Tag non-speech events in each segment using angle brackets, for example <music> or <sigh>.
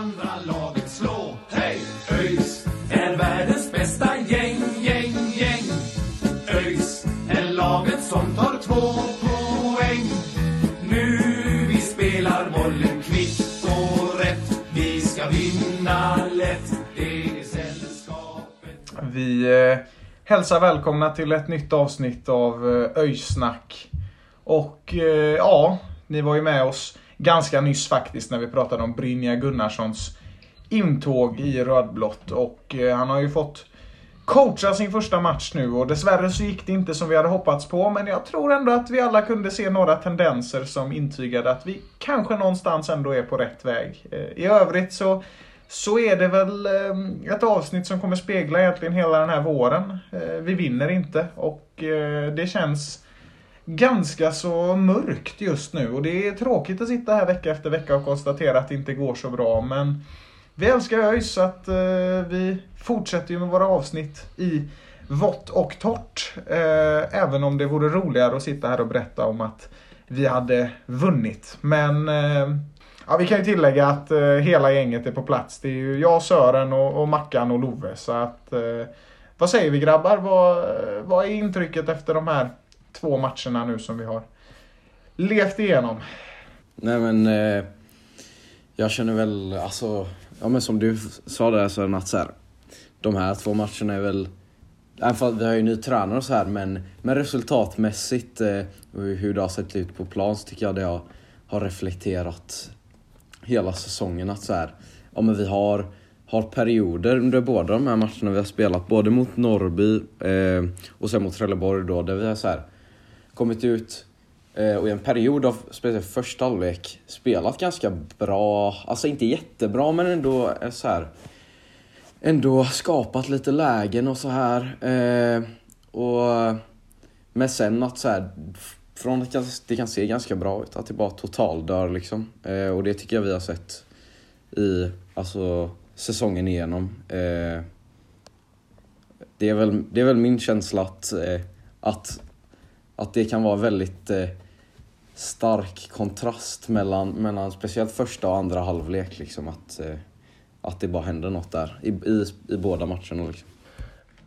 andra laget slå. Hej! ÖIS är världens bästa gäng, gäng, gäng. ÖIS är laget som tar två poäng. Nu vi spelar bollen kvitt och rätt. Vi ska vinna lätt. Det är sällskapet. Vi eh, hälsar välkomna till ett nytt avsnitt av eh, Öjsnack. Och eh, ja, ni var ju med oss ganska nyss faktiskt när vi pratade om Brynja Gunnarssons intåg i rödblått. Och eh, han har ju fått coacha sin första match nu och dessvärre så gick det inte som vi hade hoppats på. Men jag tror ändå att vi alla kunde se några tendenser som intygade att vi kanske någonstans ändå är på rätt väg. Eh, I övrigt så så är det väl eh, ett avsnitt som kommer spegla egentligen hela den här våren. Vi vinner inte och det känns ganska så mörkt just nu och det är tråkigt att sitta här vecka efter vecka och konstatera att det inte går så bra men vi älskar ÖIS så att eh, vi fortsätter ju med våra avsnitt i vått och torrt. Eh, även om det vore roligare att sitta här och berätta om att vi hade vunnit. Men eh, ja, vi kan ju tillägga att eh, hela gänget är på plats. Det är ju jag, Sören och, och Mackan och Love. Så att, eh, vad säger vi grabbar? Vad, eh, vad är intrycket efter de här två matcherna nu som vi har levt igenom? Nej men, eh, jag känner väl, alltså, ja men som du sa där Sören att så här, de här två matcherna är väl, även fast vi har ju ny tränare och så här, men, men resultatmässigt eh, hur det har sett ut på plan så tycker jag det har, har reflekterat hela säsongen att så här, ja men vi har, har perioder under båda de här matcherna vi har spelat, både mot Norrby eh, och sen mot Trelleborg då, där vi har så här, kommit ut eh, och i en period av speciellt första halvlek spelat ganska bra, alltså inte jättebra men ändå eh, så här ändå skapat lite lägen och så här. Eh, och men sen att så här, från att det kan se ganska bra ut, att det bara totaldör liksom. Eh, och det tycker jag vi har sett i alltså, säsongen igenom. Eh, det, är väl, det är väl min känsla att, eh, att, att det kan vara väldigt eh, stark kontrast mellan, mellan speciellt första och andra halvlek. Liksom, att, eh, att det bara händer något där i, i, i båda matcherna. Liksom.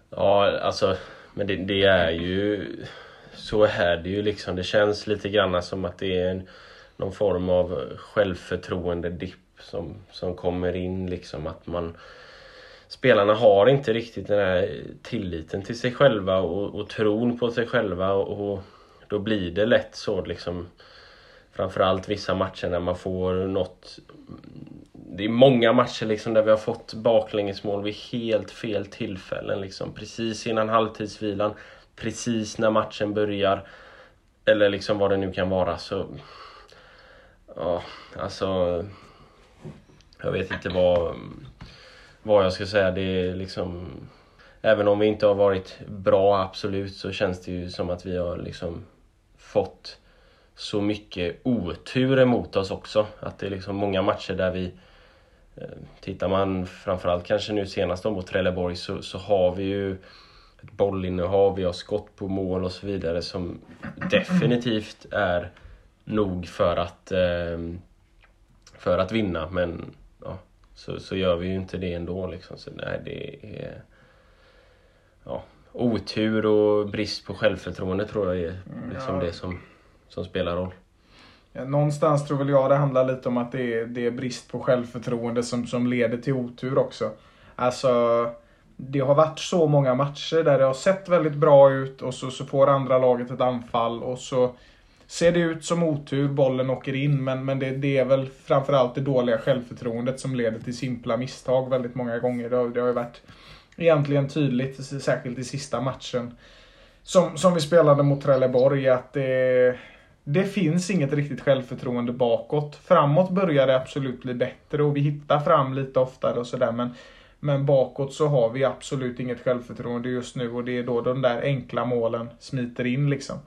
Ja, alltså, men det, det är ju... Så är det ju liksom. Det känns lite grann som att det är en, någon form av självförtroende-dipp som, som kommer in liksom. Att man... Spelarna har inte riktigt den här tilliten till sig själva och, och tron på sig själva och, och då blir det lätt så liksom Framförallt vissa matcher när man får något Det är många matcher liksom där vi har fått baklängesmål vid helt fel tillfällen liksom. Precis innan halvtidsvilan Precis när matchen börjar Eller liksom vad det nu kan vara så Ja, alltså Jag vet inte vad vad jag ska säga. Det är liksom Även om vi inte har varit bra absolut så känns det ju som att vi har liksom fått så mycket otur emot oss också. Att det är liksom många matcher där vi eh, Tittar man framförallt kanske nu senast mot Trelleborg så, så har vi ju ett bollinnehav, vi har skott på mål och så vidare som definitivt är nog för att eh, för att vinna men så, så gör vi ju inte det ändå liksom. Så nej, det är ja, otur och brist på självförtroende tror jag är liksom det som, som spelar roll. Ja, någonstans tror väl jag det handlar lite om att det är, det är brist på självförtroende som, som leder till otur också. Alltså, det har varit så många matcher där det har sett väldigt bra ut och så, så får andra laget ett anfall och så ser det ut som otur, bollen åker in men, men det, det är väl framförallt det dåliga självförtroendet som leder till simpla misstag väldigt många gånger. Det har, det har ju varit egentligen tydligt, särskilt i sista matchen som, som vi spelade mot Trelleborg, att det, det finns inget riktigt självförtroende bakåt. Framåt börjar det absolut bli bättre och vi hittar fram lite oftare och sådär men men bakåt så har vi absolut inget självförtroende just nu och det är då de där enkla målen smiter in liksom.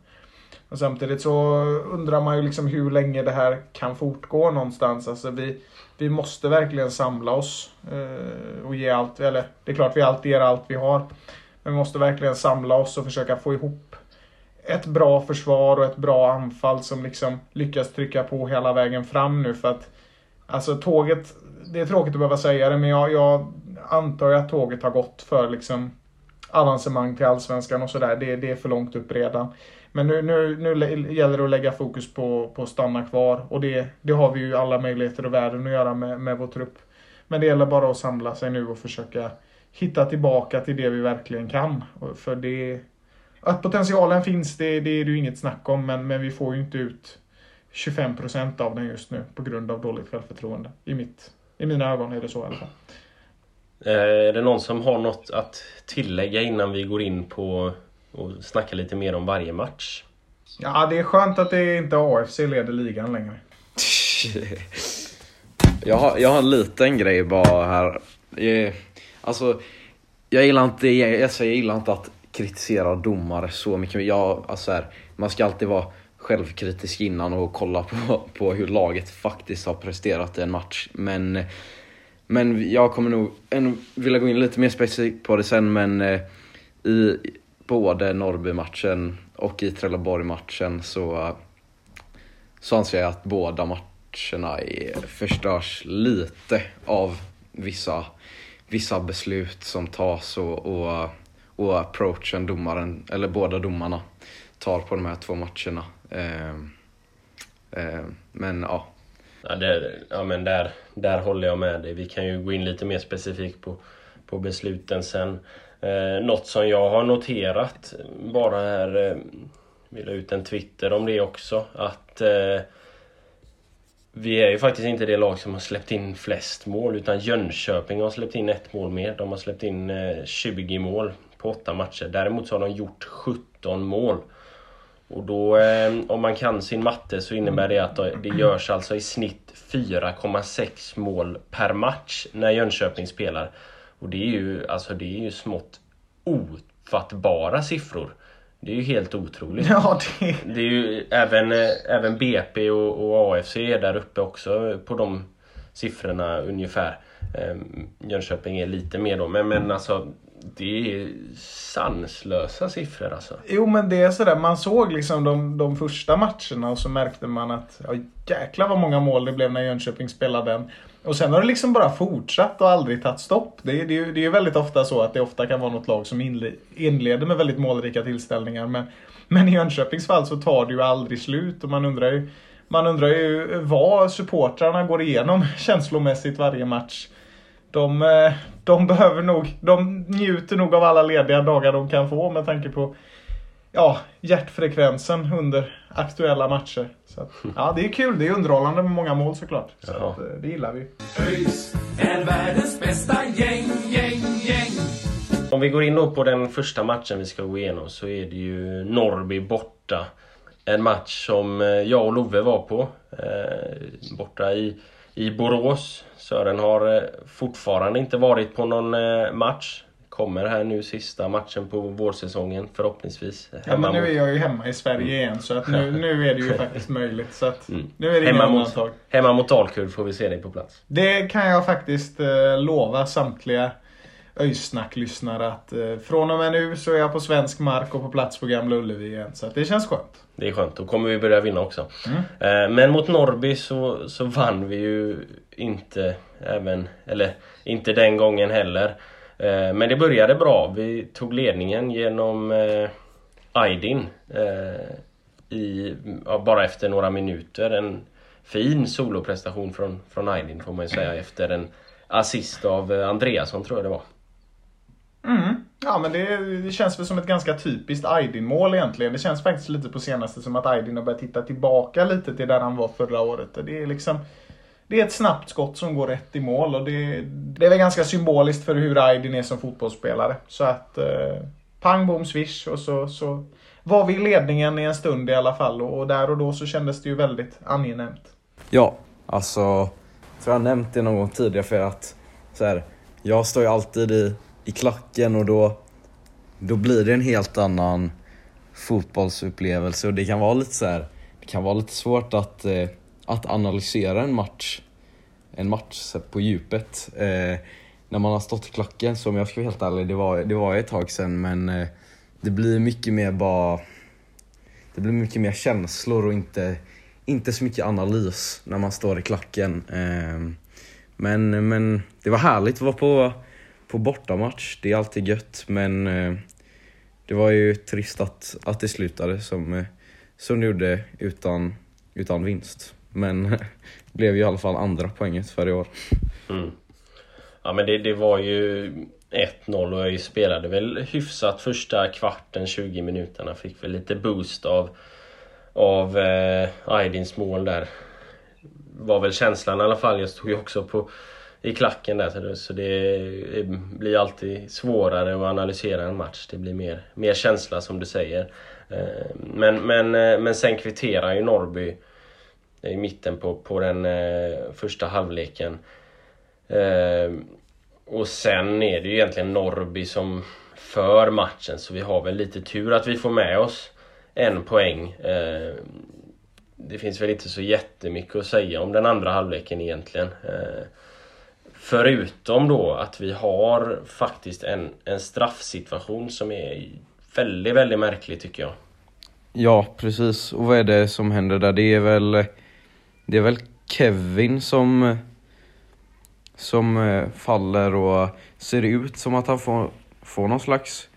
Och samtidigt så undrar man ju liksom hur länge det här kan fortgå någonstans. Alltså vi, vi måste verkligen samla oss eh, och ge allt. Eller det är klart vi alltid ger allt vi har. Men vi måste verkligen samla oss och försöka få ihop ett bra försvar och ett bra anfall som liksom lyckas trycka på hela vägen fram nu för att Alltså tåget, det är tråkigt att behöva säga det men jag, jag antar ju att tåget har gått för liksom avancemang till Allsvenskan och sådär. Det, det är för långt upp redan. Men nu, nu, nu gäller det att lägga fokus på, på att stanna kvar och det, det har vi ju alla möjligheter och världen att göra med, med vår trupp. Men det gäller bara att samla sig nu och försöka hitta tillbaka till det vi verkligen kan. För det... Att potentialen finns, det, det är det ju inget snack om, men, men vi får ju inte ut 25% av den just nu på grund av dåligt självförtroende. I, mitt, I mina ögon är det så i alla fall. Eh, är det någon som har något att tillägga innan vi går in på och snacka lite mer om varje match? Ja, det är skönt att det inte AFC leder ligan längre. <laughs> jag, har, jag har en liten grej bara här. Jag, alltså, jag gillar inte, jag, alltså, jag gillar inte att kritisera domare så mycket. Jag, alltså här, man ska alltid vara självkritisk innan och kolla på, på hur laget faktiskt har presterat i en match. Men men jag kommer nog ännu vilja gå in lite mer specifikt på det sen men eh, i både Norrby-matchen och i Trelleborg-matchen så, så anser jag att båda matcherna är, förstörs lite av vissa, vissa beslut som tas och, och, och approachen domaren, eller båda domarna tar på de här två matcherna. Eh, eh, men ja, Ja, det, ja men där, där håller jag med dig. Vi kan ju gå in lite mer specifikt på, på besluten sen. Eh, något som jag har noterat bara här, eh, vi la ut en Twitter om det också, att eh, vi är ju faktiskt inte det lag som har släppt in flest mål utan Jönköping har släppt in ett mål mer. De har släppt in eh, 20 mål på åtta matcher. Däremot så har de gjort 17 mål. Och då, eh, om man kan sin matte så innebär det att det görs alltså i snitt 4,6 mål per match när Jönköping spelar. Och det är ju, alltså det är ju smått ofattbara siffror. Det är ju helt otroligt. <laughs> Ja, det... det är ju även, eh, även BP och, och AFC är där uppe också på de siffrorna ungefär. Eh, Jönköping är lite mer då, men, men alltså det är sanslösa siffror alltså. Jo men det är sådär, man såg liksom de, de första matcherna och så märkte man att ja, jäklar vad många mål det blev när Jönköping spelade den. Och sen har det liksom bara fortsatt och aldrig tagit stopp. Det, det, det är väldigt ofta så att det ofta kan vara något lag som inleder med väldigt målrika tillställningar. Men, men i Jönköpings fall så tar det ju aldrig slut och man undrar ju, man undrar ju vad supportrarna går igenom <laughs> känslomässigt varje match de, eh, de behöver nog, de njuter nog av alla lediga dagar de kan få med tanke på ja, hjärtfrekvensen under aktuella matcher. Så att, <laughs> ja, det är kul. Det är underhållande med många mål såklart. Så ja. att, eh, det gillar vi. ÖIS är världens bästa gäng, gäng, gäng. Om vi går in då på den första matchen vi ska gå igenom så är det ju Norrby borta. En match som eh, jag och Love var på. Eh, borta i, i Borås. Sören har fortfarande inte varit på någon match. Kommer här nu sista matchen på vårsäsongen förhoppningsvis. Ja, men nu är jag ju hemma i Sverige igen så att nu, <laughs> nu är det ju faktiskt möjligt. Så att mm. nu är det hemma mot, hemma mot Dalkurd får vi se dig på plats. Det kan jag faktiskt eh, lova samtliga Öjsnack-lyssnare att eh, från och med nu så är jag på svensk mark och på plats på Gamla Ullevi igen. Så det känns skönt. Det är skönt, då kommer vi börja vinna också. Mm. Eh, men mot Norrby så, så vann vi ju inte även, eller inte den gången heller. Eh, men det började bra. Vi tog ledningen genom eh, Aydin eh, i, bara efter några minuter. En fin soloprestation från, från Aydin får man ju säga efter en assist av Andreasson tror jag det var. Mm. Ja men det, det, känns väl som ett ganska typiskt Aydin-mål egentligen. Det känns faktiskt lite på senaste som att Aydin har börjat titta tillbaka lite till där han var förra året. Det är liksom det är ett snabbt skott som går rätt i mål och det, det är väl ganska symboliskt för hur Aydin är som fotbollsspelare. Så att eh, pang bom swish och så, så var vi i ledningen i en stund i alla fall och där och då så kändes det ju väldigt angenämt. Ja, alltså, jag tror jag nämnt det någon gång tidigare för att så här, jag står ju alltid i, i klacken och då, då blir det en helt annan fotbollsupplevelse och det kan vara lite så här, det kan vara lite svårt att, eh, att analysera en match, en match på djupet. Eh, när man har stått i klacken, så om jag ska vara helt ärlig, det var, det var ett tag sedan men eh, det blir mycket mer bara, det blir mycket mer känslor och inte, inte så mycket analys när man står i klacken. Eh, men, men det var härligt att vara på, på bortamatch, det är alltid gött men eh, det var ju trist att, att det slutade som, eh, som det gjorde utan, utan vinst. Men det <laughs> blev ju i alla fall andra poänget för i år. Mm. Ja men det, det var ju 1-0 och jag spelade väl hyfsat första kvarten, 20 minuterna. Fick väl lite boost av, av eh, Aydins mål där. Var väl känslan i alla fall. Jag stod ju också på, i klacken där så det blir alltid svårare att analysera en match. Det blir mer, mer känsla som du säger. Eh, men, men, eh, men sen kvitterar ju Norrby i mitten på, på den eh, första halvleken. Eh, och sen är det ju egentligen Norrby som för matchen så vi har väl lite tur att vi får med oss en poäng. Eh, det finns väl inte så jättemycket att säga om den andra halvleken egentligen. Eh, förutom då att vi har faktiskt en, en straffsituation som är väldigt, väldigt märklig tycker jag. Ja, precis. Och vad är det som händer där? Det är väl, det är väl Kevin som som eh, faller och ser ut som att han får, får någon slags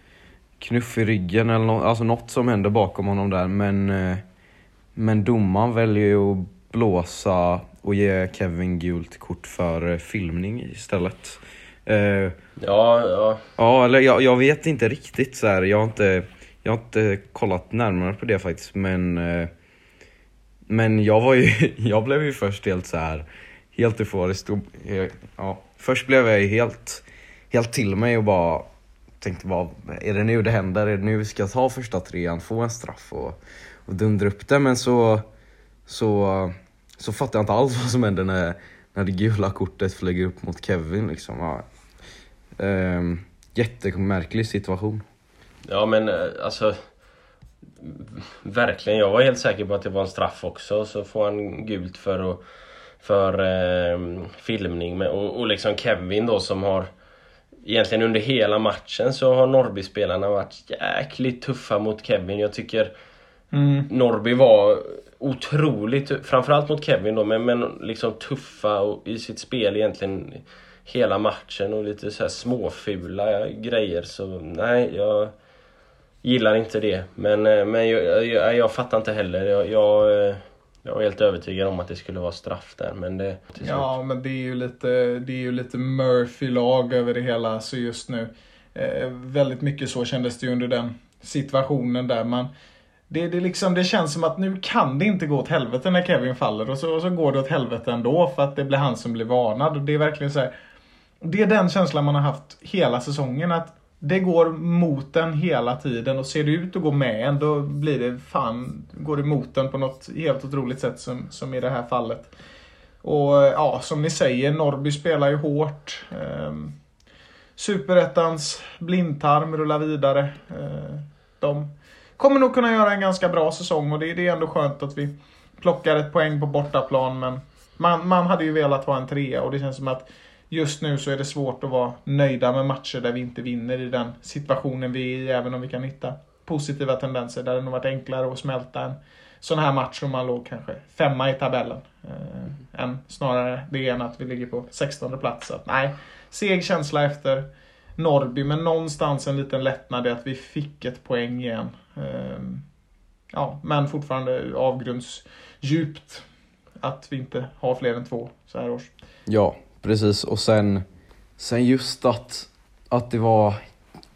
knuff i ryggen eller något, alltså något som händer bakom honom där. Men, eh, men domaren väljer ju att blåsa och ge Kevin gult kort för eh, filmning istället. ja, ja. Ja, eller jag, jag vet inte riktigt så här. Jag har inte, jag har inte kollat närmare på det faktiskt, men men jag var ju, <laughs> jag blev ju först helt så här helt euforisk. Eh, ja, först blev jag helt, helt till mig och bara tänkte vad, är det nu det händer? Är det nu vi ska ta första trean, få en straff och, och dundra upp det? Men så, så, så fattade jag inte alls <laughs> vad som hände när, när det gula kortet flyger upp mot Kevin liksom. Ja. Ehm, jättemärklig situation. Ja men eh, alltså Verkligen, jag var helt säker på att det var en straff också. Så får han gult för att för eh, filmning. Med, och, och liksom Kevin då som har Egentligen under hela matchen så har Norrby-spelarna varit jäkligt tuffa mot Kevin. Jag tycker mm. Norrby var otroligt, framförallt mot Kevin då, men, men liksom tuffa och, i sitt spel egentligen hela matchen och lite så här småfula grejer. Så nej, jag gillar inte det. Men, eh, men jag, jag, jag fattar inte heller. Jag, jag, jag var helt övertygad om att det skulle vara straff där, men det... Ja, men det är ju lite, det är ju lite Murphy-lag över det hela så just nu. Eh, väldigt mycket så kändes det ju under den situationen där. Man, det, det, liksom, det känns som att nu kan det inte gå åt helvete när Kevin faller och så, och så går det åt helvete ändå för att det blir han som blir varnad. Och det är verkligen så här, Det är den känslan man har haft hela säsongen. att det går mot den hela tiden och ser det ut att gå med en då blir det fan, går det mot den på något helt otroligt sätt som, som i det här fallet. Och ja, som ni säger, Norrby spelar ju hårt. Eh, Superettans blindtarm rullar vidare. Eh, de kommer nog kunna göra en ganska bra säsong och det, det är ändå skönt att vi plockar ett poäng på bortaplan men man, man hade ju velat ha en trea och det känns som att just nu så är det svårt att vara nöjda med matcher där vi inte vinner i den situationen vi är i, även om vi kan hitta positiva tendenser. Där det nog varit enklare att smälta en sån här match om man låg kanske femma i tabellen. Eh, än snarare det än att vi ligger på 16 plats. Så att, nej, seg känsla efter Norrby, men någonstans en liten lättnad i att vi fick ett poäng igen. Eh, ja, men fortfarande avgrundsdjupt att vi inte har fler än två så här års. Ja, Precis, och sen, sen just att, att det var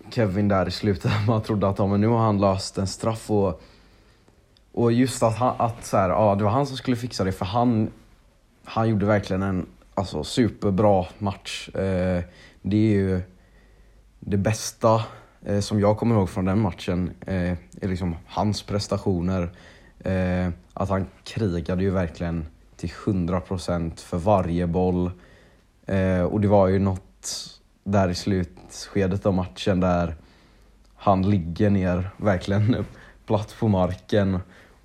Kevin där i slutet, <laughs> man trodde att ja, men nu har han löst en straff och, och just att, han, att så här, ja, det var han som skulle fixa det för han, han gjorde verkligen en alltså, superbra match. Eh, det är ju det bästa eh, som jag kommer ihåg från den matchen eh, är liksom hans prestationer. Eh, att han krigade ju verkligen till 100% för varje boll. Eh, och det var ju något där i slutskedet av matchen där han ligger ner verkligen <laughs> platt på marken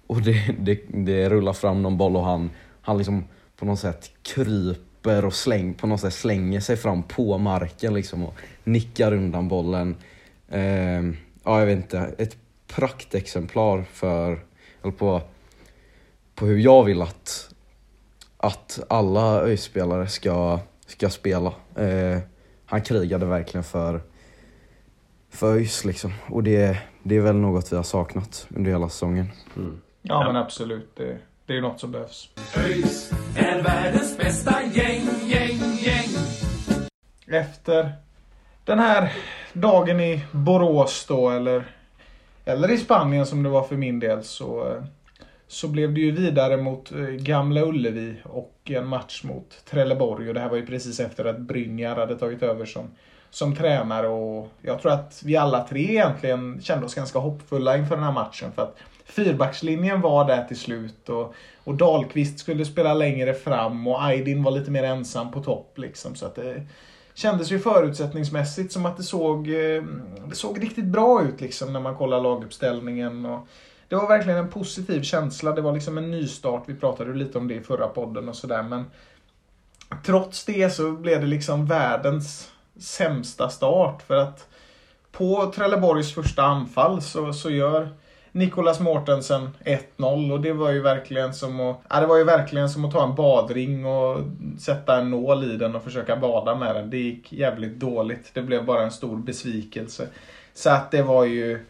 och det, det, det rullar fram någon boll och han, han liksom på något sätt kryper och släng, på något sätt slänger sig fram på marken liksom och nickar undan bollen. Eh, ja, jag vet inte. Ett praktexemplar för, eller på, på hur jag vill att, att alla ÖIS-spelare ska, ska spela. Eh, han krigade verkligen för, för ÖIS liksom. Och det, det är väl något vi har saknat under hela säsongen. Mm. Ja, men absolut. Det, det är något som behövs. ÖIS är världens bästa gäng, gäng, gäng. Efter den här dagen i Borås då, eller, eller i Spanien som det var för min del, så, eh, så blev det ju vidare mot eh, Gamla Ullevi och en match mot Trelleborg. Och det här var ju precis efter att Brynjar hade tagit över som, som tränare. Och jag tror att vi alla tre egentligen kände oss ganska hoppfulla inför den här matchen. För att fyrbackslinjen var där till slut och, och Dahlqvist skulle spela längre fram och Aydin var lite mer ensam på topp. Liksom, så att det kändes ju förutsättningsmässigt som att det såg, eh, det såg riktigt bra ut liksom, när man kollar laguppställningen. Och det var verkligen en positiv känsla. Det var liksom en nystart. Vi pratade lite om det i förra podden och sådär. Men trots det så blev det liksom världens sämsta start. För att på Trelleborgs första anfall så, så gör Nicolas Mortensen 1-0 och det var ju verkligen som att, ja, det var ju verkligen som att ta en badring och sätta en nål i den och försöka bada med den. Det gick jävligt dåligt. Det blev bara en stor besvikelse. Så att det var ju,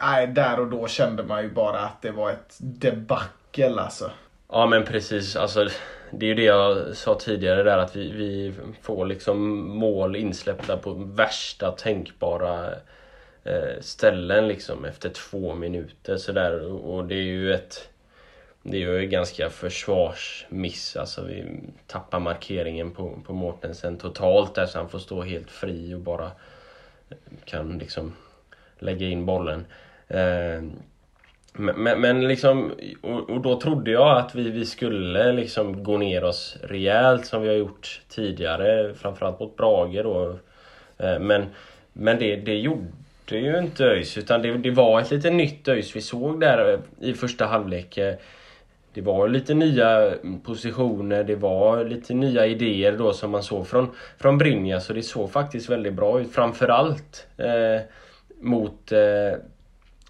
nej, där och då kände man ju bara att det var ett debacle alltså. Ja men precis, alltså det är ju det jag sa tidigare där att vi, vi får liksom mål insläppta på värsta tänkbara eh, ställen liksom efter två minuter sådär och det är ju ett det är ju ganska försvarsmiss, alltså vi tappar markeringen på, på Mortensen totalt där så han får stå helt fri och bara eh, kan liksom lägga in bollen. Ehm, men, men liksom, och, och, då trodde jag att vi, vi skulle liksom gå ner oss rejält som vi har gjort tidigare, framförallt mot Brage då. Ehm, men, men det, det gjorde ju inte ÖIS, utan det, det var ett lite nytt ÖIS vi såg där i första halvlek. Eh, det var lite nya positioner, det var lite nya idéer då som man såg från, från Brynja, så det såg faktiskt väldigt bra ut. Framförallt eh, mot eh,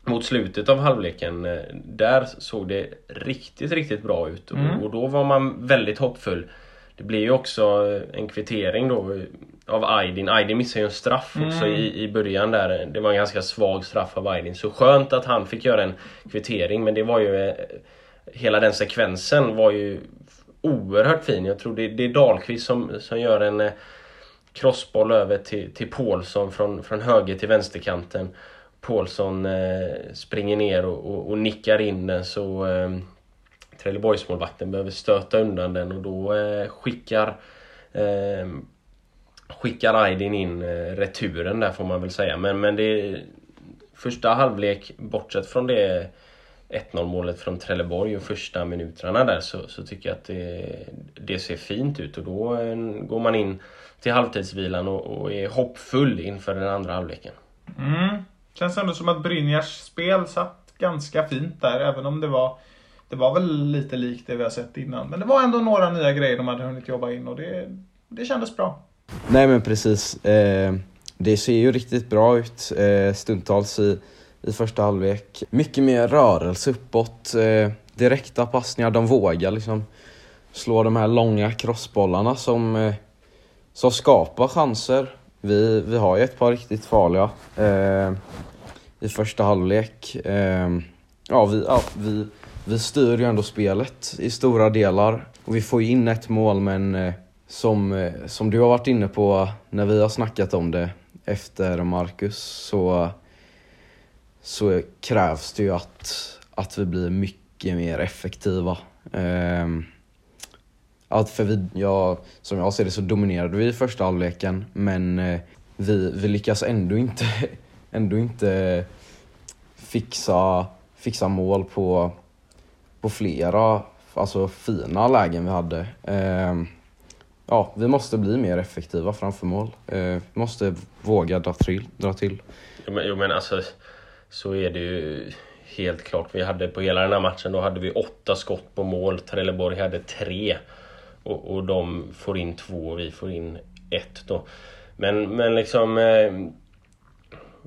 mot slutet av halvleken, eh, där såg det riktigt, riktigt bra ut. Mm. Och, då var man väldigt hoppfull. Det blev ju också en kvittering då av Aydin. Aydin missade ju en straff också mm. i, i början där. Det var en ganska svag straff av Aydin. Så skönt att han fick göra en kvittering men det var ju... Eh, hela den sekvensen var ju oerhört fin. Jag tror det, det är Dahlqvist som, som gör en eh, crossboll över till, till Paulsson från, från höger till vänsterkanten. Paulsson eh, springer ner och, och, och, nickar in den så eh, Trelleborgsmålvakten behöver stöta undan den och då eh, skickar eh, skickar Aydin in eh, returen där får man väl säga. Men, men det första halvlek, bortsett från det 1-0 målet från Trelleborg och första minuterna där så, så tycker jag att det, det ser fint ut och då eh, går man in till halvtidsvilan och, och är hoppfull inför den andra halvleken. Mm. Känns ändå som att Brynjars spel satt ganska fint där, även om det var det var väl lite likt det vi har sett innan. Men det var ändå några nya grejer de hade hunnit jobba in och det, det kändes bra. Nej men precis. Eh, det ser ju riktigt bra ut eh, stundtals i, i första halvlek. Mycket mer rörelse uppåt, eh, direkta passningar, de vågar liksom slå de här långa crossbollarna som, eh, som skapar chanser. Vi, vi har ju ett par riktigt farliga eh, i första halvlek. Eh, ja, vi, ja, vi, vi styr ju ändå spelet i stora delar och vi får ju in ett mål men eh, som, eh, som du har varit inne på när vi har snackat om det efter Marcus så, så krävs det ju att, att vi blir mycket mer effektiva. Eh, att för vi, ja, som jag ser det så dominerade vi i första halvleken men eh, vi, vi lyckas ändå inte <laughs> ändå inte fixa, fixa mål på, på flera alltså fina lägen vi hade. Ehm, ja, vi måste bli mer effektiva framför mål. Ehm, vi måste våga dra till. Dra till. Jo men, jo, men alltså, så är det ju helt klart. Vi hade på hela den här matchen då hade vi åtta skott på mål. Trelleborg hade tre. Och, och de får in två och vi får in ett då. Men, men liksom... Eh,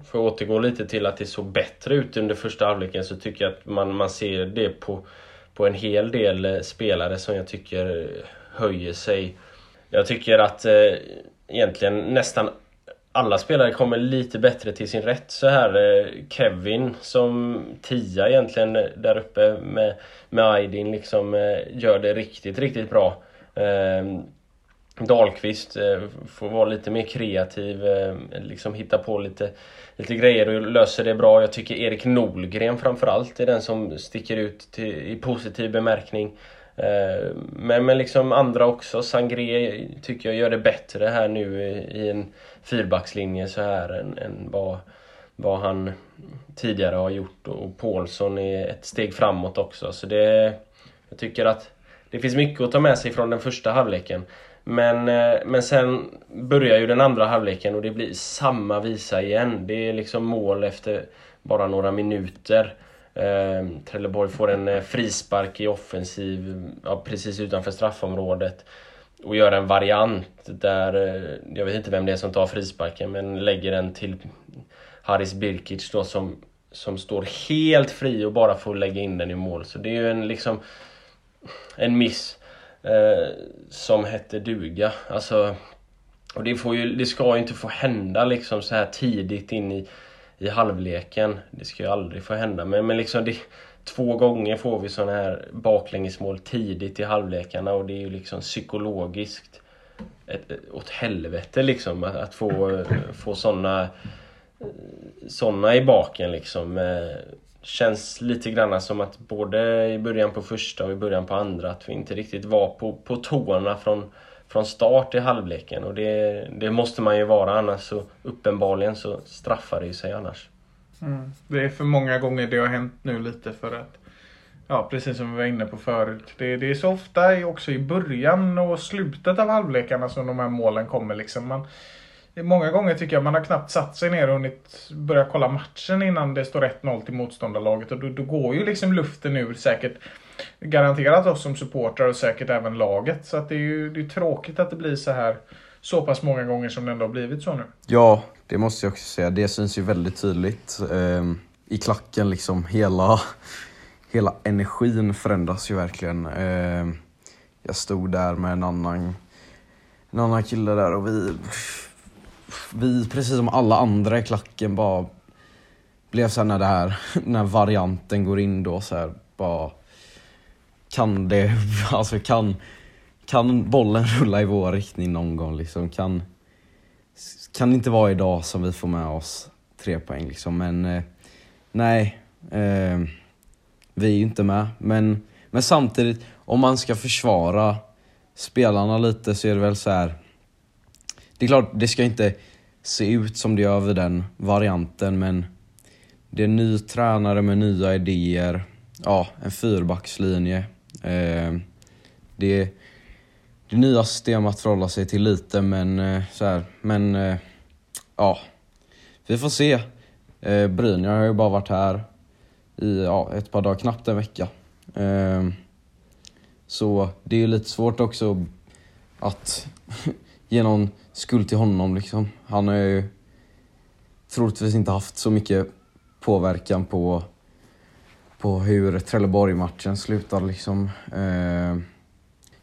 för att återgå lite till att det såg bättre ut under första halvleken så tycker jag att man, man ser det på, på en hel del eh, spelare som jag tycker höjer sig. Jag tycker att eh, egentligen nästan alla spelare kommer lite bättre till sin rätt så här. Eh, Kevin som tia egentligen eh, där uppe med, med Aydin liksom eh, gör det riktigt, riktigt bra. Ehm, eh, Dahlqvist får vara lite mer kreativ, eh, liksom hitta på lite, lite grejer och löser det bra. Jag tycker Erik Nolgren framförallt är den som sticker ut till, i positiv bemärkning. Ehm, men, men liksom andra också. Sangré tycker jag gör det bättre här nu i en fyrbackslinje så här än, än vad, vad han tidigare har gjort. Och Paulsson är ett steg framåt också. Så det, jag tycker att det finns mycket att ta med sig från den första halvleken. Men, eh, men sen börjar ju den andra halvleken och det blir samma visa igen. Det är liksom mål efter bara några minuter. Eh, Trelleborg får en eh, frispark i offensiv ja, precis utanför straffområdet och gör en variant där, eh, jag vet inte vem det är som tar frisparken, men lägger den till Haris Birkic då som, som står helt fri och bara får lägga in den i mål. Så det är ju en liksom en miss eh, som hette duga. Alltså, och det, får ju, det ska ju inte få hända liksom så här tidigt in i, i halvleken. Det ska ju aldrig få hända. Men, men liksom det, Två gånger får vi sådana här baklängesmål tidigt i halvlekarna och det är ju liksom psykologiskt ett, åt helvete liksom att, att få, få sådana såna i baken liksom. Eh, Känns lite grann som att både i början på första och i början på andra att vi inte riktigt var på, på tårna från, från start i halvleken och det, det måste man ju vara annars så uppenbarligen så straffar det sig annars. Mm. Det är för många gånger det har hänt nu lite för att Ja precis som vi var inne på förut. Det, det är så ofta också i början och slutet av halvlekarna som de här målen kommer liksom. Man, många gånger tycker jag man har knappt satt sig ner och hunnit börja kolla matchen innan det står 1-0 till motståndarlaget. Och då, då, går ju liksom luften ur säkert garanterat oss som supportrar och säkert även laget. Så att det är ju det är tråkigt att det blir så här så pass många gånger som det ändå har blivit så nu. Ja, det måste jag också säga. Det syns ju väldigt tydligt eh, i klacken liksom. Hela, hela energin förändras ju verkligen. Eh, jag stod där med en annan, en annan kille där och vi, vi, precis som alla andra i klacken, bara blev så när det här, <laughs> när varianten går in då så här, bara kan det, <laughs> alltså kan, kan bollen <laughs> rulla i vår riktning någon gång liksom? Kan, kan det inte vara idag som vi får med oss tre poäng liksom. Men eh, nej, eh, vi är ju inte med. Men, men samtidigt, om man ska försvara spelarna lite så är det väl så här. Det är klart, det ska inte se ut som det gör vid den varianten, men det är en ny tränare med nya idéer. Ja, en fyrbackslinje. Eh, det det nya system att förhålla sig till lite, men eh, så här, men eh, ja, vi får se. Eh, Brynjar har ju bara varit här i ja, ett par dagar, knappt en vecka. Eh, så det är ju lite svårt också att <laughs> ge någon skuld till honom liksom. Han har ju troligtvis inte haft så mycket påverkan på, på hur Trelleborg-matchen slutar liksom. Eh,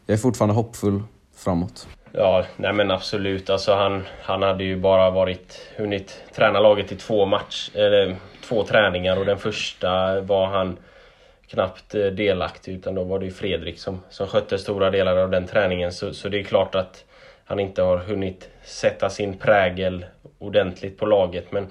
jag är fortfarande hoppfull framåt. Ja, nej men absolut. Alltså han, han hade ju bara varit, hunnit träna laget i två match, eller två träningar och den första var han knappt eh, delaktig utan då var det ju Fredrik som, som skötte stora delar av den träningen. Så, så det är klart att han inte har hunnit sätta sin prägel ordentligt på laget. Men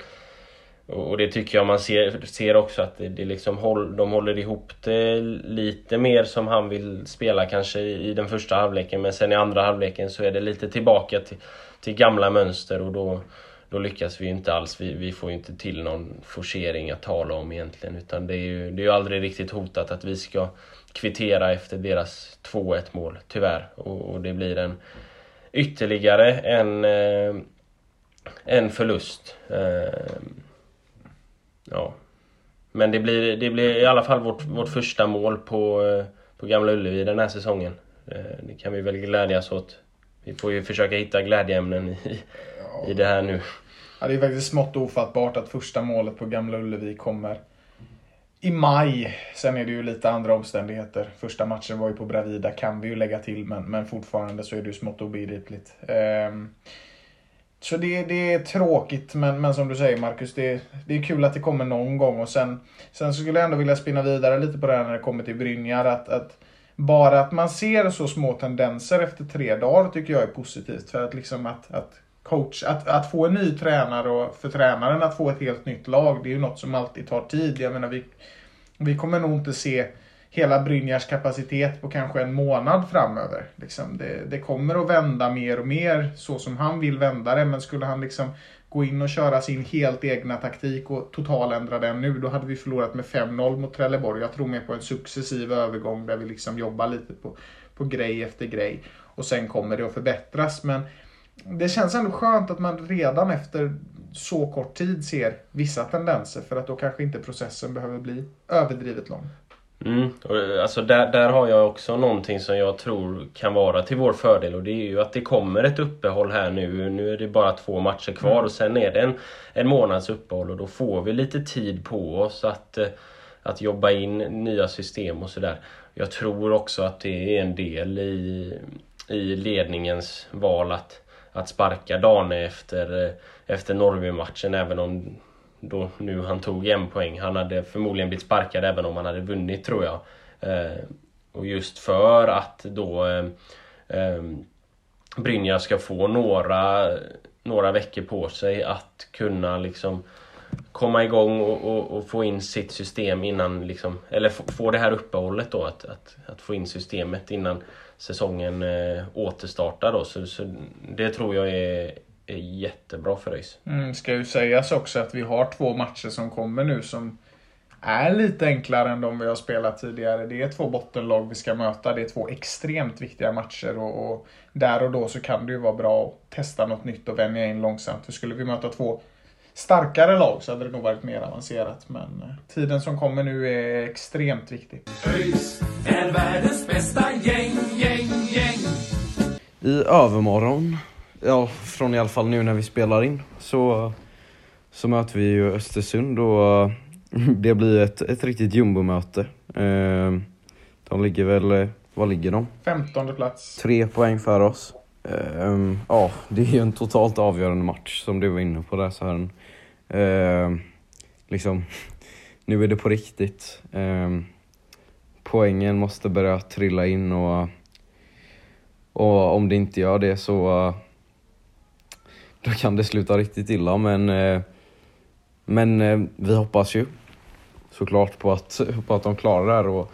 och det tycker jag man ser, ser också att det, det liksom håll, de håller ihop det lite mer som han vill spela kanske i den första halvleken. Men sen i andra halvleken så är det lite tillbaka till, till gamla mönster och då, då lyckas vi inte alls. Vi, vi får ju inte till någon forcering att tala om egentligen. Utan det är ju, det är ju aldrig riktigt hotat att vi ska kvittera efter deras 2-1 mål, tyvärr. Och, och, det blir en ytterligare en, eh, en förlust. Eh, ja. Men det blir, det blir i alla fall vårt, vårt första mål på, eh, på Gamla Ullevi den här säsongen. Det kan vi väl glädjas åt. Vi får ju försöka hitta glädjeämnen i, i det här nu. Ja, det är faktiskt smått ofattbart att första målet på Gamla Ullevi kommer i maj. Sen är det ju lite andra omständigheter. Första matchen var ju på Bravida kan vi ju lägga till men, men fortfarande så är det ju smått obegripligt. Um, så det, det är tråkigt men, men som du säger Marcus, det, det är kul att det kommer någon gång och sen, sen skulle jag ändå vilja spinna vidare lite på det här när det kommer till Brynjar. Att, att bara att man ser så små tendenser efter tre dagar tycker jag är positivt. För att liksom att, att coach, att, att få en ny tränare och för tränaren att få ett helt nytt lag, det är ju något som alltid tar tid. Jag menar, vi, vi kommer nog inte se hela Brynjars kapacitet på kanske en månad framöver. Liksom det, det, kommer att vända mer och mer så som han vill vända det. Men skulle han liksom gå in och köra sin helt egna taktik och totaländra den nu, då hade vi förlorat med 5-0 mot Trelleborg. Jag tror mer på en successiv övergång där vi liksom jobbar lite på, på grej efter grej. Och sen kommer det att förbättras. Men det känns ändå skönt att man redan efter så kort tid ser vissa tendenser för att då kanske inte processen behöver bli överdrivet lång. Mm. Alltså där, där har jag också någonting som jag tror kan vara till vår fördel och det är ju att det kommer ett uppehåll här nu. Nu är det bara två matcher kvar mm. och sen är det en, en månads uppehåll och då får vi lite tid på oss att, eh, att jobba in nya system och sådär. Jag tror också att det är en del i, i ledningens val att, att sparka Dane efter, eh, efter Norrby-matchen även om då nu han tog en poäng. Han hade förmodligen blivit sparkad även om han hade vunnit tror jag. Eh, och just för att då eh, eh, Brynja ska få några, några veckor på sig att kunna liksom komma igång och, och, och, få in sitt system innan, liksom, eller få det här uppehållet då, att, att, att få in systemet innan säsongen eh, återstartar då. Så, så det tror jag är, är jättebra för ÖIS. Mm, ska ju sägas också att vi har två matcher som kommer nu som är lite enklare än de vi har spelat tidigare. Det är två bottenlag vi ska möta. Det är två extremt viktiga matcher och, och där och då så kan det ju vara bra att testa något nytt och vänja in långsamt. För skulle vi möta två starkare lag så hade det nog varit mer avancerat. Men eh, tiden som kommer nu är extremt viktig. ÖIS är världens bästa gäng, gäng, gäng. I övermorgon ja, från i alla fall nu när vi spelar in, så, så möter vi ju Östersund och <laughs> det blir ett, ett riktigt jumbomöte. Eh, de ligger väl, vad ligger de? Femtonde plats. Tre poäng för oss. Eh, ja, det är ju en totalt avgörande match som du var inne på där Sören. Uh, liksom, <laughs> nu är det på riktigt. Ehm, poängen måste börja trilla in och, och om det inte gör det så då kan det sluta riktigt illa men, eh, men eh, vi hoppas ju såklart på att, <laughs> på att de klarar det här och,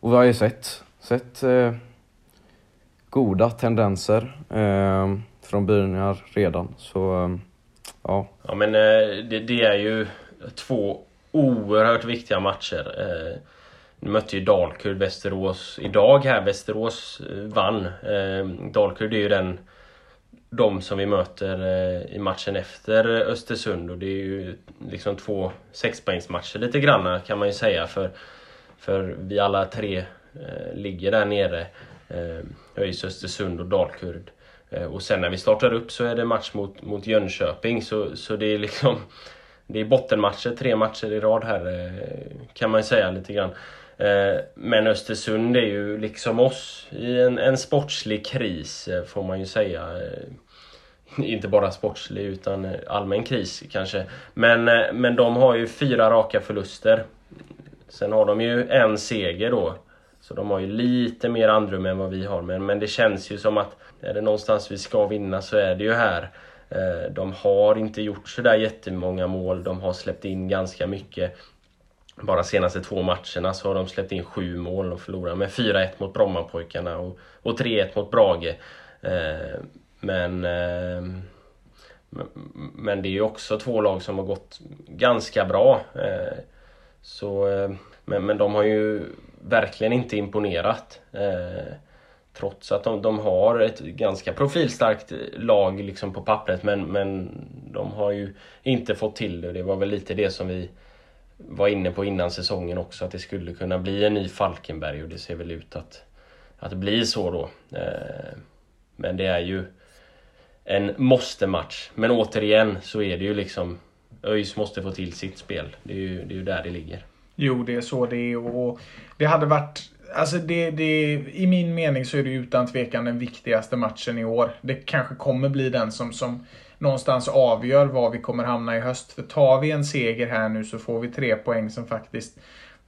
och vi har ju sett, sett eh, goda tendenser eh, från början redan så eh, ja. Ja men eh, det, det, är ju två oerhört viktiga matcher. Eh, nu mötte ju Dalkurd Västerås idag här. Västerås eh, vann. Eh, Dalkurd är ju den de som vi möter eh, i matchen efter Östersund och det är ju liksom två sexpoängsmatcher lite grann kan man ju säga för, för vi alla tre ligger där nere. Eh, ÖIS, Östersund och Dalkurd. Eh, och sen när vi startar upp så är det match mot, mot Jönköping så, så det är liksom det är bottenmatcher, tre matcher i rad här eh, kan man ju säga lite grann. Eh, men Östersund är ju liksom oss i en, en sportslig kris får man ju säga inte bara sportslig utan allmän kris kanske. Men, men de har ju fyra raka förluster. Sen har de ju en seger då. Så de har ju lite mer andrum än vad vi har. Men, men det känns ju som att är det någonstans vi ska vinna så är det ju här. Eh, de har inte gjort sådär jättemånga mål. De har släppt in ganska mycket. Bara senaste två matcherna så har de släppt in sju mål och förlorat med 4-1 mot Brommapojkarna och, och 3-1 mot Brage. Eh, men, eh, Men, men det är ju också två lag som har gått ganska bra. Eh, så, eh, men, men de har ju verkligen inte imponerat. Eh, trots att de, de har ett ganska profilstarkt lag liksom på pappret men, men de har ju inte fått till det. Det var väl lite det som vi var inne på innan säsongen också att det skulle kunna bli en ny Falkenberg och det ser väl ut att, att det blir så då. Eh, men det är ju en måste-match. Men återigen så är det ju liksom ÖIS måste få till sitt spel. Det är ju, det är ju där det ligger. Jo, det är så det är och det hade varit Alltså det, det, I min mening så är det utan tvekan den viktigaste matchen i år. Det kanske kommer bli den som, som någonstans avgör var vi kommer hamna i höst. För tar vi en seger här nu så får vi tre poäng som faktiskt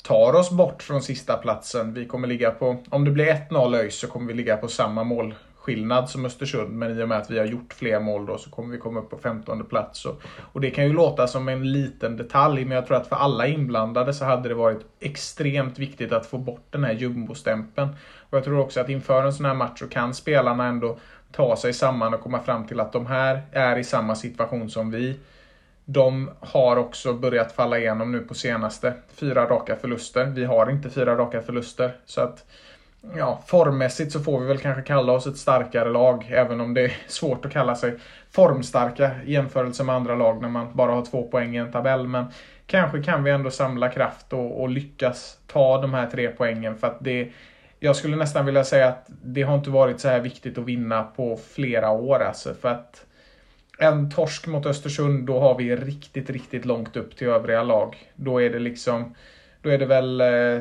tar oss bort från sista platsen. Vi kommer ligga på, om det blir 1-0 ÖIS så kommer vi ligga på samma mål skillnad som Östersund. Men i och med att vi har gjort fler mål då så kommer vi komma upp på 15 plats. Och, och det kan ju låta som en liten detalj men jag tror att för alla inblandade så hade det varit extremt viktigt att få bort den här jumbostämpeln. Och jag tror också att inför en sån här match så kan spelarna ändå ta sig samman och komma fram till att de här är i samma situation som vi. De har också börjat falla igenom nu på senaste. Fyra raka förluster. Vi har inte fyra raka förluster. Så att ja, formmässigt så får vi väl kanske kalla oss ett starkare lag. Även om det är <laughs> svårt att kalla sig formstarka i jämförelse med andra lag när man bara har två poäng i en tabell. Men kanske kan vi ändå samla kraft och, och lyckas ta de här tre poängen. För att det, jag skulle nästan vilja säga att det har inte varit så här viktigt att vinna på flera år. Alltså, för att en torsk mot Östersund, då har vi riktigt, riktigt långt upp till övriga lag. Då är det liksom, då är det väl eh,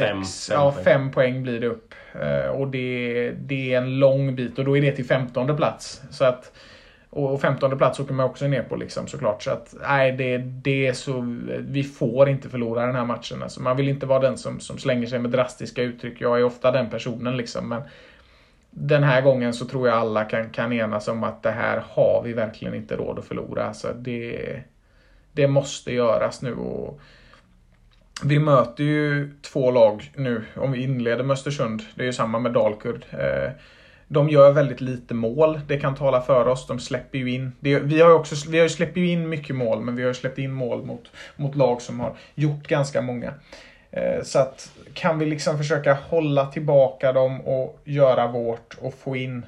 Fem, sex, ja, poäng. fem poäng blir det upp. Eh, och det, det är en lång bit och då är det till 15 plats. Så att, och 15 plats åker man också ner på liksom såklart. Så att nej, det, det är så, vi får inte förlora den här matchen. Alltså, man vill inte vara den som, som slänger sig med drastiska uttryck. Jag är ofta den personen liksom. Men den här gången så tror jag alla kan, kan enas om att det här har vi verkligen inte råd att förlora. Alltså det, det måste göras nu. Och, vi möter ju två lag nu, om vi inleder med Östersund. Det är ju samma med Dalkurd. Eh, de gör väldigt lite mål. Det kan tala för oss. De släpper ju in. Det, vi har ju också, vi har ju släppt in mycket mål, men vi har släppt in mål mot, mot lag som har gjort ganska många. Eh, så att kan vi liksom försöka hålla tillbaka dem och göra vårt och få in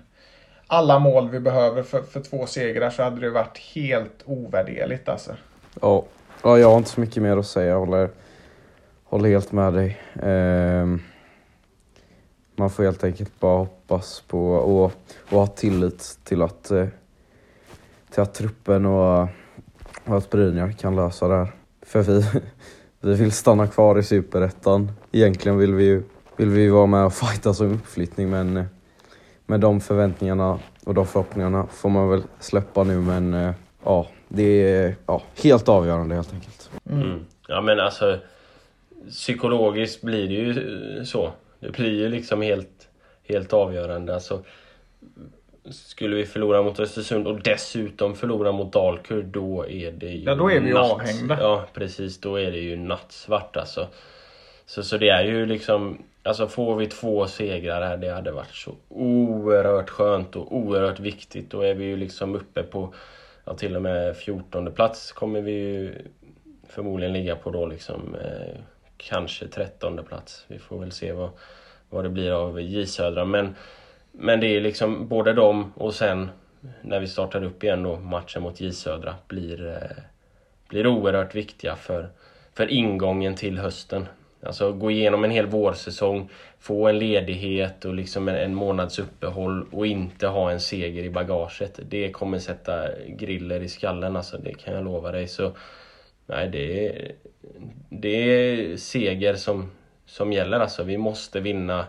alla mål vi behöver för, för två segrar så hade det varit helt ovärderligt alltså. Ja, ja, jag har inte så mycket mer att säga. Jag håller, håller helt med dig. Ehm, man får helt enkelt bara hoppas på och, och ha tillit till att, eh, till att truppen och, och att Brynjar kan lösa det här. För vi, <laughs> vi vill stanna kvar i Superettan. Egentligen vill vi ju vill vi vara med och fighta som uppflyttning men eh, med de förväntningarna och de förhoppningarna får man väl släppa nu men eh, ja, det är ja, helt avgörande helt enkelt. Mm. Ja men alltså Psykologiskt blir det ju eh, så. Det blir ju liksom helt, helt avgörande. Alltså, skulle vi förlora mot Östersund och dessutom förlora mot Dalkurd då är det ju Ja, då är vi natt. avhängda. Ja precis, då är det ju nattsvart alltså. Så, så det är ju liksom Alltså får vi två segrar här det hade varit så oerhört skönt och oerhört viktigt. Då är vi ju liksom uppe på ja, till och med 14 plats kommer vi ju förmodligen ligga på då liksom eh, kanske 13 plats. Vi får väl se vad, vad det blir av J Södra. Men, men det är liksom både dem och sen när vi startar upp igen då matchen mot J Södra blir, eh, blir oerhört viktiga för, för ingången till hösten. Alltså gå igenom en hel vårsäsong, få en ledighet och liksom en, en månads uppehåll och inte ha en seger i bagaget. Det kommer sätta griller i skallen alltså, det kan jag lova dig. Så nej, det är, det är seger som, som gäller alltså. Vi måste vinna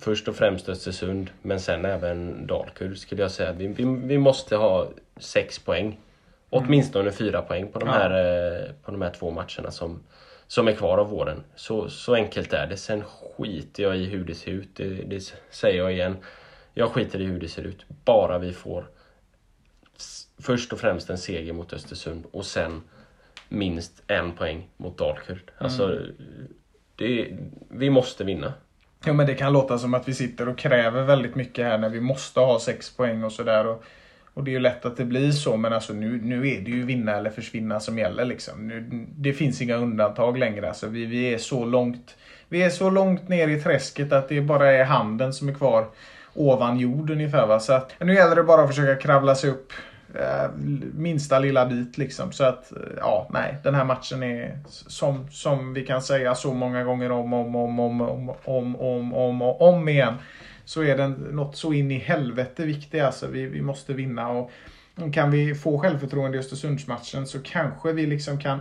först och främst Östersund, men sen även Dalkurd skulle jag säga. Vi, vi, vi måste ha sex poäng. Åtminstone fyra poäng på de, Ja. här, eh, på de här två matcherna som, som är kvar av våren. Så, så enkelt är det. Sen skiter jag i hur det ser ut. Det, det säger jag igen. Jag skiter i hur det ser ut. Bara vi får först och främst en seger mot Östersund och sen minst en poäng mot Dalkurd. Alltså, det, vi måste vinna. Jo men det kan låta som att vi sitter och kräver väldigt mycket här när vi måste ha sex poäng och sådär. Och, Och det är ju lätt att det blir så, men alltså nu, nu är det ju vinna eller försvinna som gäller. Liksom. Nu, det finns inga undantag längre. Alltså, vi, vi, är så långt, vi är så långt ner i träsket att det bara är handen som är kvar ovan jord ungefär. Va? Så att, nu gäller det bara att försöka kravla sig upp Eh, minsta lilla bit liksom. Så att, eh, ja, nej, den här matchen är som, som vi kan säga så många gånger om, om, om, om, om, om, om, om, om, om igen. Så är den något så in i helvete viktig alltså. Vi, vi måste vinna och kan vi få självförtroende i Östersundsmatchen så kanske vi liksom kan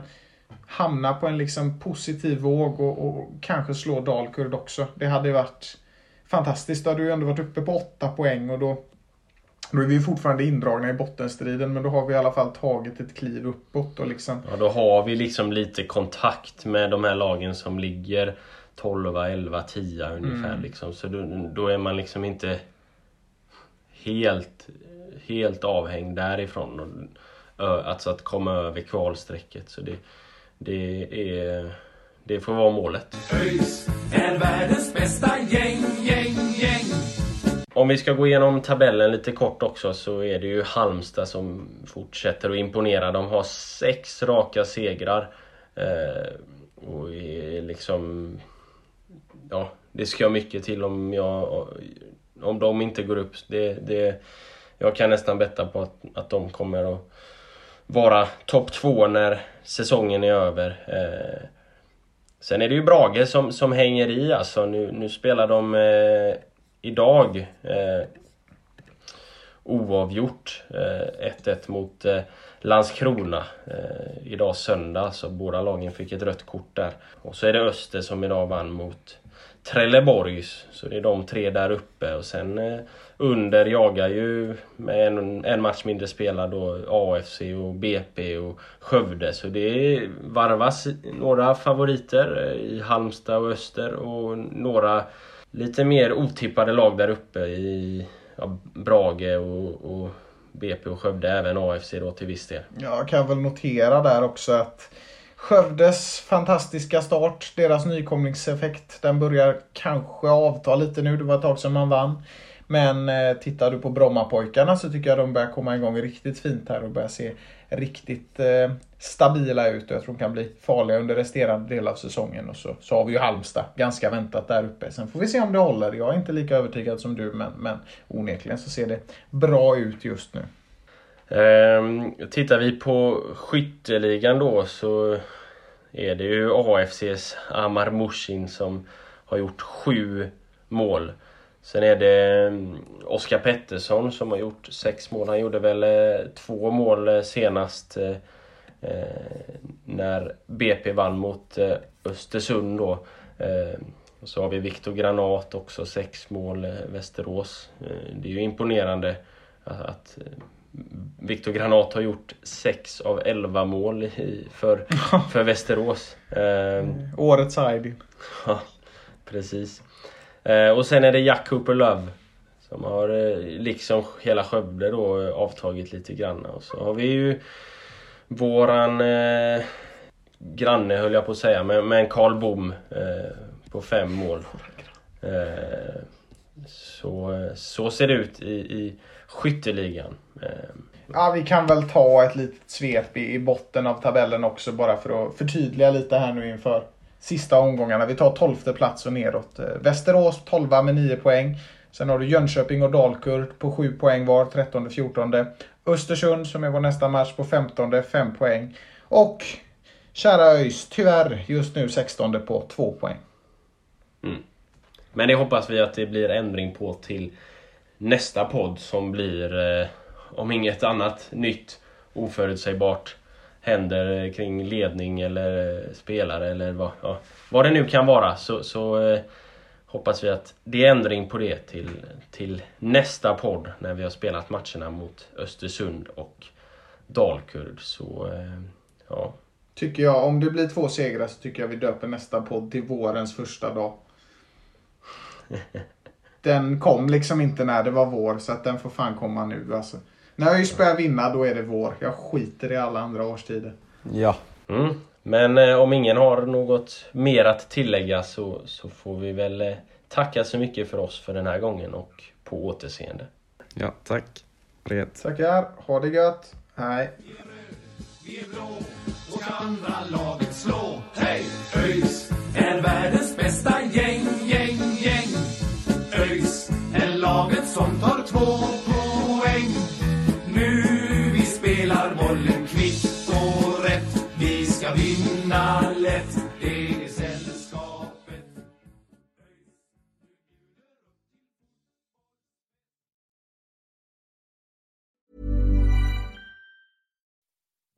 hamna på en liksom positiv våg och, och kanske slå Dalkurd också. Det hade varit fantastiskt. Då hade vi ändå varit uppe på åtta poäng och då då är vi fortfarande indragna i bottenstriden men då har vi i alla fall tagit ett kliv uppåt. Och liksom... Ja, då har vi liksom lite kontakt med de här lagen som ligger 12, 11, 10 ungefär. Mm. Liksom. Så då, då är man liksom inte helt, helt avhängd därifrån. Och, alltså att komma över kvalstrecket. Så det, det, är, det får vara målet. ÖIS är världens bästa gäng, gäng. Om vi ska gå igenom tabellen lite kort också så är det ju Halmstad som fortsätter att imponera. De har sex raka segrar. Eh, och är liksom... Ja, det ska mycket till om jag... Om de inte går upp. Det, det, jag kan nästan betta på att, att de kommer att vara topp två när säsongen är över. Eh, sen är det ju Brage som, som hänger i alltså. Nu, nu spelar de eh, idag eh, oavgjort. Eh, 1-1 mot eh, Landskrona eh, idag söndag. Så båda lagen fick ett rött kort där. Och så är det Öster som idag vann mot Trelleborgs. Så det är de tre där uppe. Och sen eh, under jagar ju med en, en match mindre spelad då AFC och BP och Skövde. Så det varvas några favoriter eh, i Halmstad och Öster och några lite mer otippade lag där uppe i ja, Brage och, och BP och Skövde, även AFC då till viss del. Jag kan väl notera där också att Skövdes fantastiska start, deras nykomlingseffekt, den börjar kanske avta lite nu. Det var ett tag sedan man vann. Men eh, tittar du på Brommapojkarna så tycker jag de börjar komma igång riktigt fint här och börjar se riktigt eh, stabila ut. Och jag tror de kan bli farliga under resterande del av säsongen. Och så, så har vi ju Halmstad, ganska väntat där uppe. Sen får vi se om det håller. Jag är inte lika övertygad som du, men, men onekligen så ser det bra ut just nu. Um, tittar vi på skytteligan då så är det ju AFCs Amar Mushin som har gjort sju mål. Sen är det mm, Oskar Pettersson som har gjort sex mål. Han gjorde väl eh, två mål eh, senast eh, när BP vann mot eh, Östersund då. Eh, så har vi Viktor Granat också, sex mål, eh, Västerås. Eh, det är ju imponerande att, eh, Viktor Granat har gjort 6 av 11 mål i, för, <laughs> för Västerås. Eh, Årets Aydin. <laughs> Ja, precis. Eh, och sen är det Jack Cooper Love. Som har, eh, liksom hela Skövde då, eh, avtagit lite grann. Och så har vi ju våran eh, granne höll jag på att säga, men, men Karl Bom eh, på fem mål. Eh, så, så ser det ut i, i skytteligan. Eh, Ja, vi kan väl ta ett litet svep i, i botten av tabellen också bara för att förtydliga lite här nu inför sista omgångarna. Vi tar 12 plats och neråt. Eh, Västerås 12 med 9 poäng. Sen har du Jönköping och Dalkurd på 7 poäng var, 13 och 14. Östersund som är vår nästa match på 15, 5 poäng. Och kära ÖIS, tyvärr just nu 16 på 2 poäng. Mm. Men det hoppas vi att det blir ändring på till nästa podd som blir, eh, om inget annat nytt oförutsägbart händer kring ledning eller spelare eller vad, ja, vad det nu kan vara så, så eh, hoppas vi att det är ändring på det till, till nästa podd när vi har spelat matcherna mot Östersund och Dalkurd. Så eh, ja, Tycker jag, om det blir två segrar så tycker jag vi döper nästa podd till vårens första dag. <laughs> Den kom liksom inte när det var vår så att den får fan komma nu alltså. När ÖIS börjar vinna då är det vår. Jag skiter i alla andra årstider. Ja. Mm. Men eh, om ingen har något mer att tillägga så, så får vi väl eh, tacka så mycket för oss för den här gången och på återseende. Ja, tack. Gött. Tackar. Ha det gött. Hej. Vi är blå och ska andra laget slå. Hej! ÖIS är världens bästa gäng, gäng, gäng. ÖIS är laget som tar två